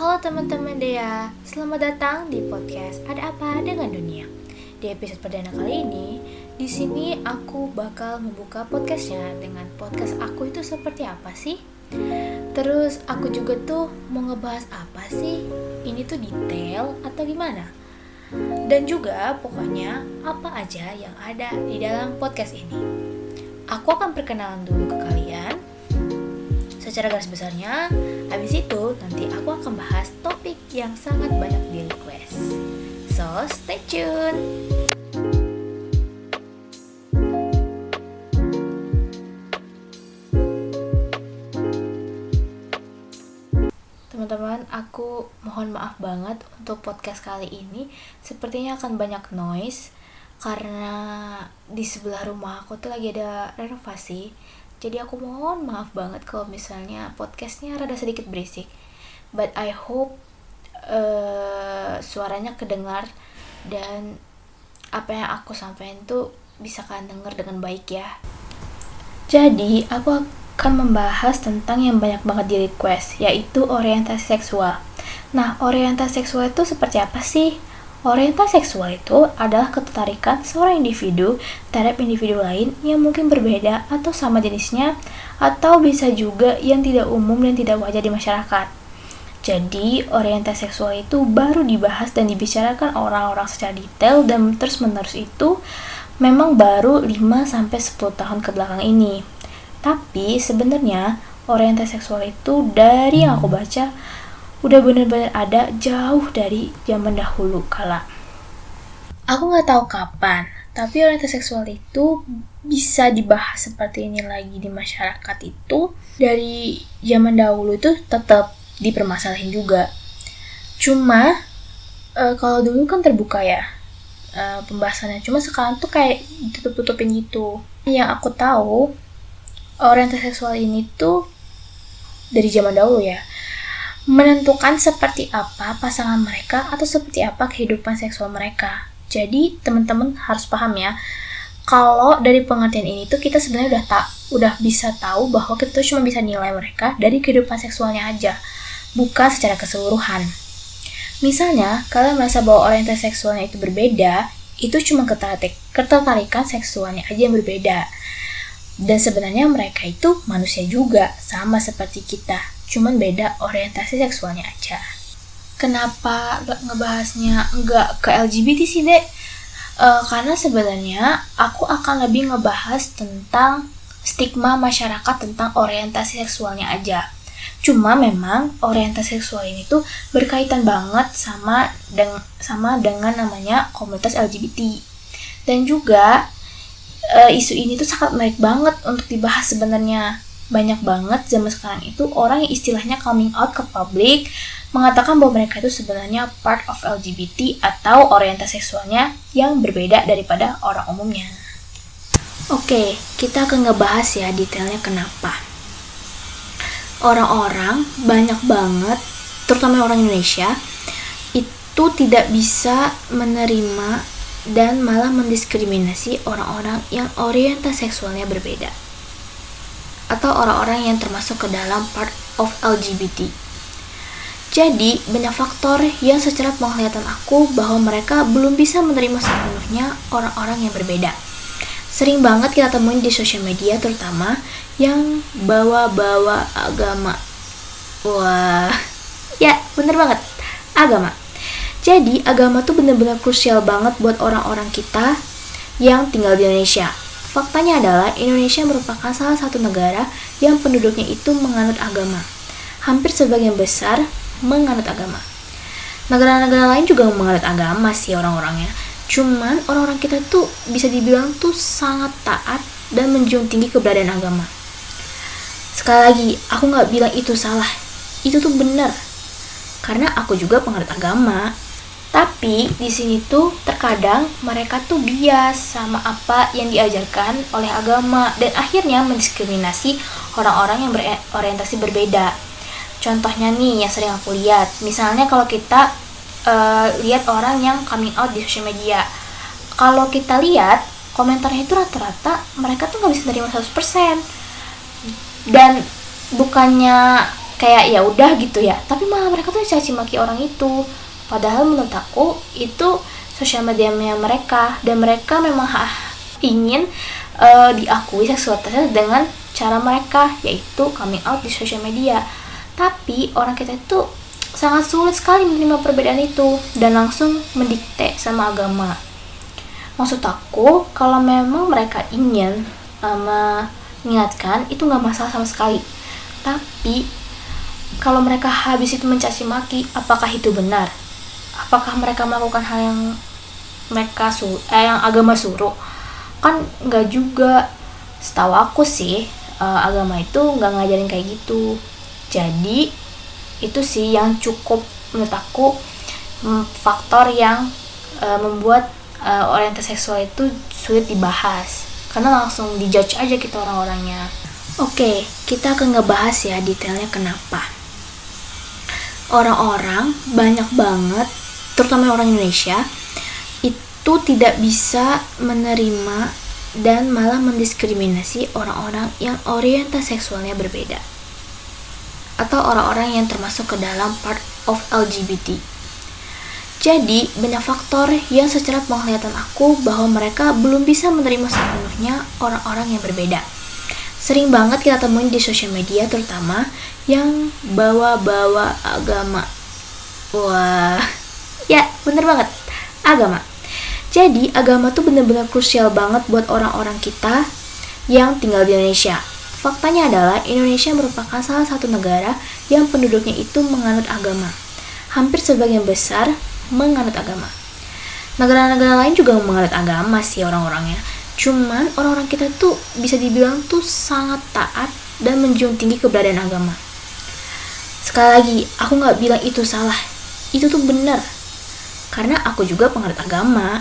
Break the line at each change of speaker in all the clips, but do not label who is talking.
Halo teman-teman Dea, selamat datang di podcast Ada Apa Dengan Dunia. Di episode perdana kali ini, di sini aku bakal membuka podcastnya dengan podcast aku itu seperti apa sih? Terus aku juga tuh mau ngebahas apa sih? Ini tuh detail atau gimana? Dan juga pokoknya apa aja yang ada di dalam podcast ini. Aku akan perkenalan dulu ke secara garis besarnya. Habis itu nanti aku akan bahas topik yang sangat banyak di request. So, stay tune. Teman-teman, aku mohon maaf banget untuk podcast kali ini. Sepertinya akan banyak noise karena di sebelah rumah aku tuh lagi ada renovasi jadi aku mohon maaf banget kalau misalnya podcastnya rada sedikit berisik. But I hope uh, suaranya kedengar dan apa yang aku sampaikan tuh bisa kalian dengar dengan baik ya. Jadi aku akan membahas tentang yang banyak banget di request, yaitu orientasi seksual. Nah, orientasi seksual itu seperti apa sih? Orientasi seksual itu adalah ketertarikan seorang individu terhadap individu lain yang mungkin berbeda atau sama jenisnya, atau bisa juga yang tidak umum dan tidak wajar di masyarakat. Jadi, orientasi seksual itu baru dibahas dan dibicarakan orang-orang secara detail dan terus-menerus itu memang baru 5-10 tahun ke belakang ini. Tapi sebenarnya orientasi seksual itu dari yang aku baca udah bener-bener ada jauh dari zaman dahulu kala. Aku nggak tahu kapan, tapi orientasi seksual itu bisa dibahas seperti ini lagi di masyarakat itu dari zaman dahulu itu tetap dipermasalahin juga. Cuma e, kalau dulu kan terbuka ya e, pembahasannya. Cuma sekarang tuh kayak ditutup-tutupin gitu. Yang aku tahu orientasi seksual ini tuh dari zaman dahulu ya menentukan seperti apa pasangan mereka atau seperti apa kehidupan seksual mereka. Jadi teman-teman harus paham ya, kalau dari pengertian ini tuh kita sebenarnya udah tak udah bisa tahu bahwa kita tuh cuma bisa nilai mereka dari kehidupan seksualnya aja, bukan secara keseluruhan. Misalnya, kalian merasa bahwa orientasi seksualnya itu berbeda, itu cuma ketertarikan seksualnya aja yang berbeda. Dan sebenarnya mereka itu manusia juga, sama seperti kita cuman beda orientasi seksualnya aja. Kenapa ngebahasnya nggak ke LGBT sih, Dek? Uh, karena sebenarnya aku akan lebih ngebahas tentang stigma masyarakat tentang orientasi seksualnya aja. Cuma memang orientasi seksual ini tuh berkaitan banget sama deng sama dengan namanya komunitas LGBT. Dan juga uh, isu ini tuh sangat menarik banget untuk dibahas sebenarnya banyak banget zaman sekarang itu orang yang istilahnya coming out ke publik mengatakan bahwa mereka itu sebenarnya part of LGBT atau orientasi seksualnya yang berbeda daripada orang umumnya. Oke, kita akan ngebahas ya detailnya kenapa. Orang-orang banyak banget, terutama orang Indonesia, itu tidak bisa menerima dan malah mendiskriminasi orang-orang yang orientasi seksualnya berbeda atau orang-orang yang termasuk ke dalam part of LGBT. Jadi, banyak faktor yang secara penglihatan aku bahwa mereka belum bisa menerima sepenuhnya orang-orang yang berbeda. Sering banget kita temuin di sosial media terutama yang bawa-bawa agama. Wah, ya bener banget, agama. Jadi, agama tuh bener-bener krusial banget buat orang-orang kita yang tinggal di Indonesia Faktanya adalah Indonesia merupakan salah satu negara yang penduduknya itu menganut agama. Hampir sebagian besar menganut agama. Negara-negara lain juga menganut agama sih orang-orangnya. Cuman orang-orang kita tuh bisa dibilang tuh sangat taat dan menjunjung tinggi keberadaan agama. Sekali lagi, aku nggak bilang itu salah. Itu tuh benar. Karena aku juga penganut agama, tapi di sini tuh terkadang mereka tuh bias sama apa yang diajarkan oleh agama dan akhirnya mendiskriminasi orang-orang yang berorientasi berbeda. Contohnya nih yang sering aku lihat, misalnya kalau kita uh, lihat orang yang coming out di sosial media, kalau kita lihat komentarnya itu rata-rata mereka tuh nggak bisa terima 100% dan bukannya kayak ya udah gitu ya tapi malah mereka tuh caci maki orang itu padahal menurut aku itu sosial media mereka. Dan mereka memang ingin uh, diakui seksualitasnya dengan cara mereka yaitu coming out di sosial media. Tapi orang kita itu sangat sulit sekali menerima perbedaan itu dan langsung mendikte sama agama. Maksud aku kalau memang mereka ingin um, mengingatkan itu nggak masalah sama sekali. Tapi kalau mereka habis itu mencaci maki apakah itu benar apakah mereka melakukan hal yang mereka su eh, yang agama suruh? Kan nggak juga. Setahu aku sih uh, agama itu nggak ngajarin kayak gitu. Jadi itu sih yang cukup menurut aku mm, faktor yang uh, membuat uh, orientasi seksual itu sulit dibahas. Karena langsung dijudge aja kita orang-orangnya. Oke okay, kita akan ngebahas ya detailnya kenapa. Orang-orang banyak banget terutama orang Indonesia itu tidak bisa menerima dan malah mendiskriminasi orang-orang yang orientasi seksualnya berbeda atau orang-orang yang termasuk ke dalam part of LGBT. Jadi, banyak faktor yang secara penglihatan aku bahwa mereka belum bisa menerima sepenuhnya orang-orang yang berbeda. Sering banget kita temuin di sosial media terutama yang bawa-bawa agama. Wah, ya bener banget, agama. Jadi agama tuh bener-bener krusial banget buat orang-orang kita yang tinggal di Indonesia. Faktanya adalah Indonesia merupakan salah satu negara yang penduduknya itu menganut agama. Hampir sebagian besar menganut agama. Negara-negara lain juga menganut agama sih orang-orangnya. Cuman orang-orang kita tuh bisa dibilang tuh sangat taat dan menjunjung tinggi keberadaan agama. Sekali lagi, aku nggak bilang itu salah. Itu tuh benar. Karena aku juga penganut agama,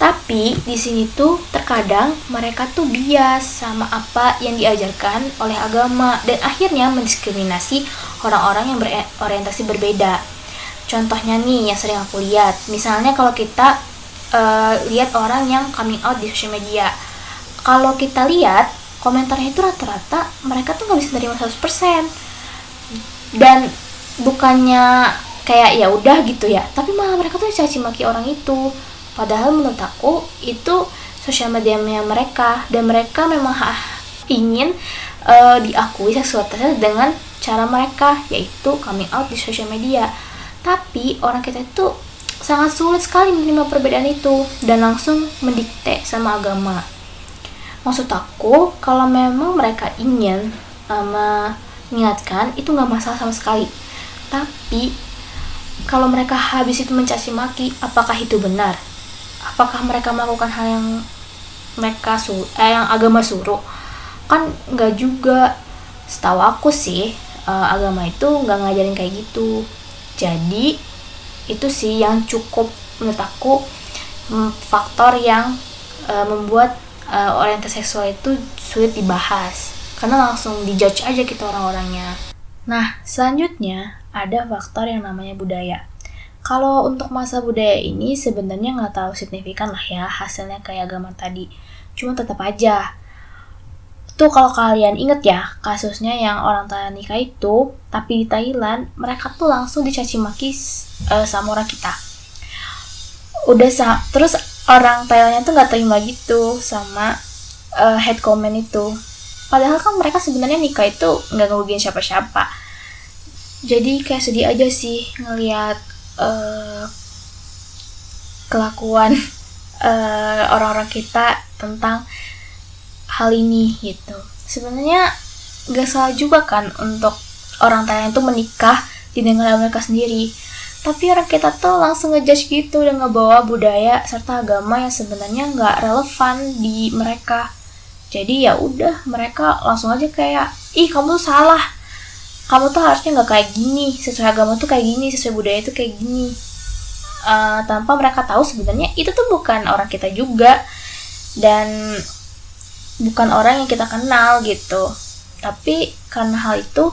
tapi di sini tuh terkadang mereka tuh bias sama apa yang diajarkan oleh agama dan akhirnya mendiskriminasi orang-orang yang berorientasi berbeda. Contohnya nih yang sering aku lihat, misalnya kalau kita uh, lihat orang yang coming out di sosial media, kalau kita lihat komentarnya itu rata-rata mereka tuh nggak bisa terima 100% dan bukannya kayak ya udah gitu ya, tapi malah mereka tuh caci maki orang itu Padahal menurut aku itu sosial media mereka dan mereka memang ingin uh, diakui seksualitasnya dengan cara mereka yaitu coming out di sosial media. Tapi orang kita itu sangat sulit sekali menerima perbedaan itu dan langsung mendikte sama agama. Maksud aku kalau memang mereka ingin um, mengingatkan itu nggak masalah sama sekali. Tapi kalau mereka habis itu mencaci maki, apakah itu benar? apakah mereka melakukan hal yang mereka su eh, yang agama suruh? Kan nggak juga. Setahu aku sih uh, agama itu nggak ngajarin kayak gitu. Jadi itu sih yang cukup menurut aku mm, faktor yang uh, membuat uh, orientasi seksual itu sulit dibahas. Karena langsung dijudge aja kita orang-orangnya. Nah selanjutnya ada faktor yang namanya budaya kalau untuk masa budaya ini sebenarnya nggak tahu signifikan lah ya hasilnya kayak agama tadi. Cuma tetap aja. Tuh kalau kalian inget ya kasusnya yang orang Thailand nikah itu, tapi di Thailand mereka tuh langsung dicaci maki uh, sama orang kita. Udah sa terus orang Thailandnya tuh nggak terima gitu sama uh, head comment itu. Padahal kan mereka sebenarnya nikah itu nggak ngerugiin siapa-siapa. Jadi kayak sedih aja sih ngelihat uh, kelakuan uh, orang-orang kita tentang hal ini gitu. Sebenarnya gak salah juga kan untuk orang Thailand itu menikah di negara mereka sendiri. Tapi orang kita tuh langsung ngejudge gitu dan ngebawa budaya serta agama yang sebenarnya nggak relevan di mereka. Jadi ya udah mereka langsung aja kayak ih kamu tuh salah kamu tuh harusnya nggak kayak gini sesuai agama tuh kayak gini sesuai budaya tuh kayak gini. Uh, tanpa mereka tahu sebenarnya itu tuh bukan orang kita juga. Dan bukan orang yang kita kenal gitu. Tapi karena hal itu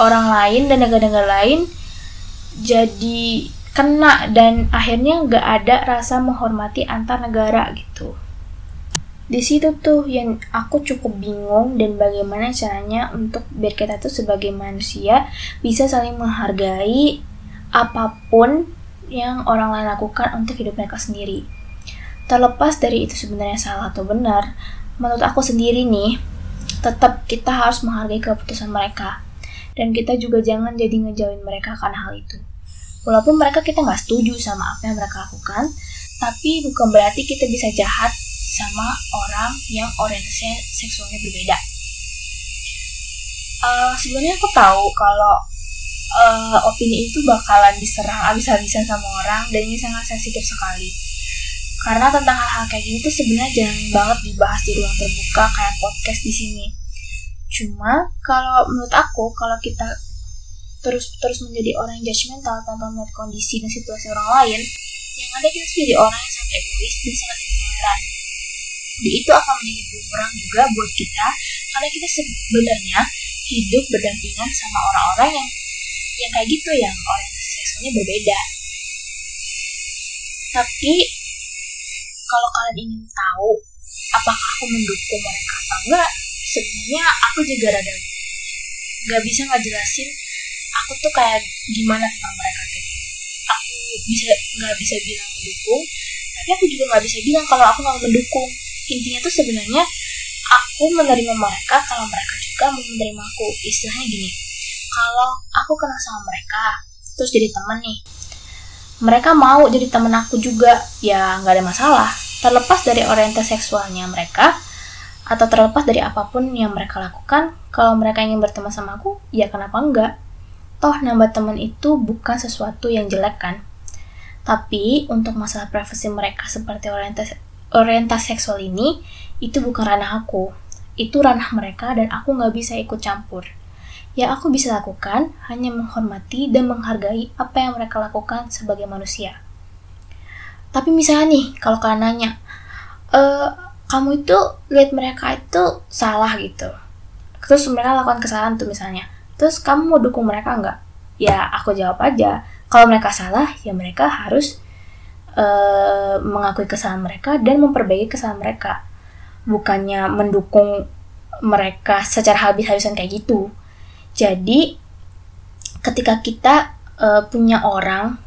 orang lain dan negara-negara lain jadi kena dan akhirnya nggak ada rasa menghormati antar negara gitu di situ tuh yang aku cukup bingung dan bagaimana caranya untuk biar kita tuh sebagai manusia bisa saling menghargai apa pun yang orang lain lakukan untuk hidup mereka sendiri. Terlepas dari itu sebenarnya salah atau benar, menurut aku sendiri nih, tetap kita harus menghargai keputusan mereka. Dan kita juga jangan jadi ngejauhin mereka karena hal itu. Walaupun mereka kita nggak setuju sama apa yang mereka lakukan, tapi bukan berarti kita bisa jahat sama orang yang orientasinya seksualnya berbeda. Uh, sebenarnya aku tahu kalau uh, opini itu bakalan diserang abis-abisan sama orang dan ini sangat sensitif sekali. Karena tentang hal-hal kayak gini tuh sebenarnya jarang banget dibahas di ruang terbuka kayak podcast di sini. Cuma kalau menurut aku kalau kita terus terus menjadi orang yang judgmental tanpa melihat kondisi dan situasi orang lain, yang ada kita jadi orang yang sangat egois dan sangat intoleran itu akan menjadi bumerang juga buat kita. Karena kita sebenarnya hidup berdampingan sama orang-orang yang yang kayak gitu yang orientasi seksualnya berbeda. Tapi kalau kalian ingin tahu apakah aku mendukung mereka atau enggak sebenarnya aku juga rada nggak bisa nggak jelasin aku tuh kayak gimana tentang mereka gitu aku bisa nggak bisa bilang mendukung tapi aku juga nggak bisa bilang kalau aku nggak mendukung intinya tuh sebenarnya aku menerima mereka kalau mereka juga mau menerima aku. Istilahnya gini kalau aku kenal sama mereka terus jadi temen nih mereka mau jadi temen aku juga ya nggak ada masalah. Terlepas dari orientasi seksualnya mereka atau terlepas dari apa pun yang mereka lakukan kalau mereka ingin berteman sama aku ya kenapa enggak? Toh nambah teman itu bukan sesuatu yang jelek kan? Tapi untuk masalah privasi mereka seperti orientasi orientasi seksual ini itu bukan ranah aku. Itu ranah mereka dan aku nggak bisa ikut campur. Yang aku bisa lakukan hanya menghormati dan menghargai apa yang mereka lakukan sebagai manusia. Tapi misalnya nih kalau kalian nanya e, kamu itu lihat mereka itu salah gitu. Terus mereka lakukan kesalahan tuh misalnya. Terus kamu mau dukung mereka nggak? Ya aku jawab aja. Kalau mereka salah ya mereka harus uh, mengakui kesalahan mereka dan memperbaiki kesalahan mereka. Bukannya mendukung mereka secara habis-habisan kayak gitu. Jadi ketika kita uh, punya orang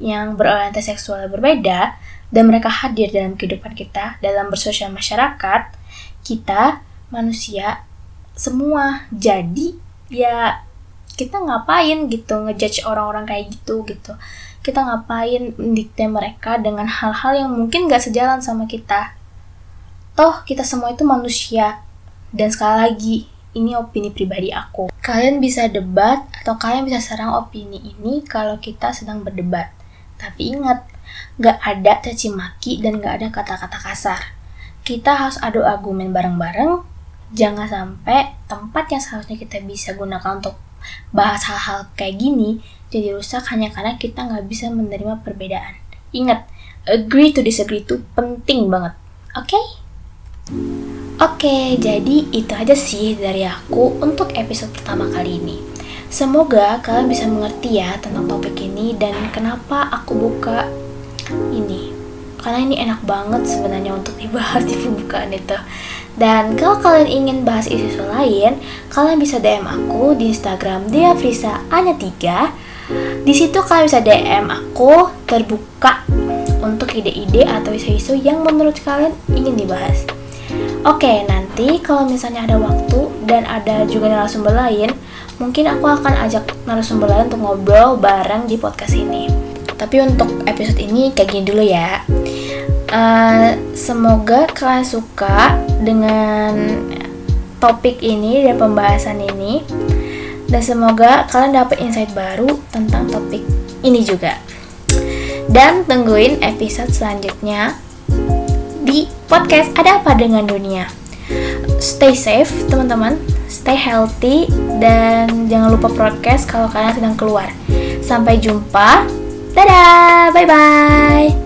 yang berorientasi seksual berbeda dan mereka hadir dalam kehidupan kita dalam bersosial masyarakat kita manusia semua. Jadi ya kita ngapain gitu ngejudge orang-orang kayak gitu gitu kita ngapain mendikte mereka dengan hal-hal yang mungkin gak sejalan sama kita. Toh, kita semua itu manusia. Dan sekali lagi, ini opini pribadi aku. Kalian bisa debat atau kalian bisa serang opini ini kalau kita sedang berdebat. Tapi ingat, gak ada caci maki dan gak ada kata-kata kasar. Kita harus adu argumen bareng-bareng. Jangan sampai tempat yang seharusnya kita bisa gunakan untuk bahas hal-hal kayak gini jadi rusak hanya karena kita nggak bisa menerima perbedaan. Ingat, agree to disagree itu penting banget. Oke? Okay? Oke, okay, jadi itu aja sih dari aku untuk episode pertama kali ini. Semoga kalian bisa mengerti ya tentang topik ini dan kenapa aku buka ini. Karena ini enak banget sebenarnya untuk dibahas di pembukaan itu. Dan kalau kalian ingin bahas isu-isu lain, kalian bisa DM aku di Instagram Deafrisa Anya 3 di situ kalian bisa DM aku terbuka untuk ide-ide atau isu-isu yang menurut kalian ingin dibahas. Oke, nanti kalau misalnya ada waktu dan ada juga narasumber lain, mungkin aku akan ajak narasumber lain untuk ngobrol bareng di podcast ini. Tapi untuk episode ini kayak gini dulu ya. Uh, semoga kalian suka dengan topik ini dan pembahasan ini. Dan semoga kalian dapat insight baru tentang topik ini juga. Dan tungguin episode selanjutnya di podcast Ada Apa Dengan Dunia. Stay safe teman-teman, stay healthy, dan jangan lupa podcast kalau kalian sedang keluar. Sampai jumpa, dadah, bye-bye.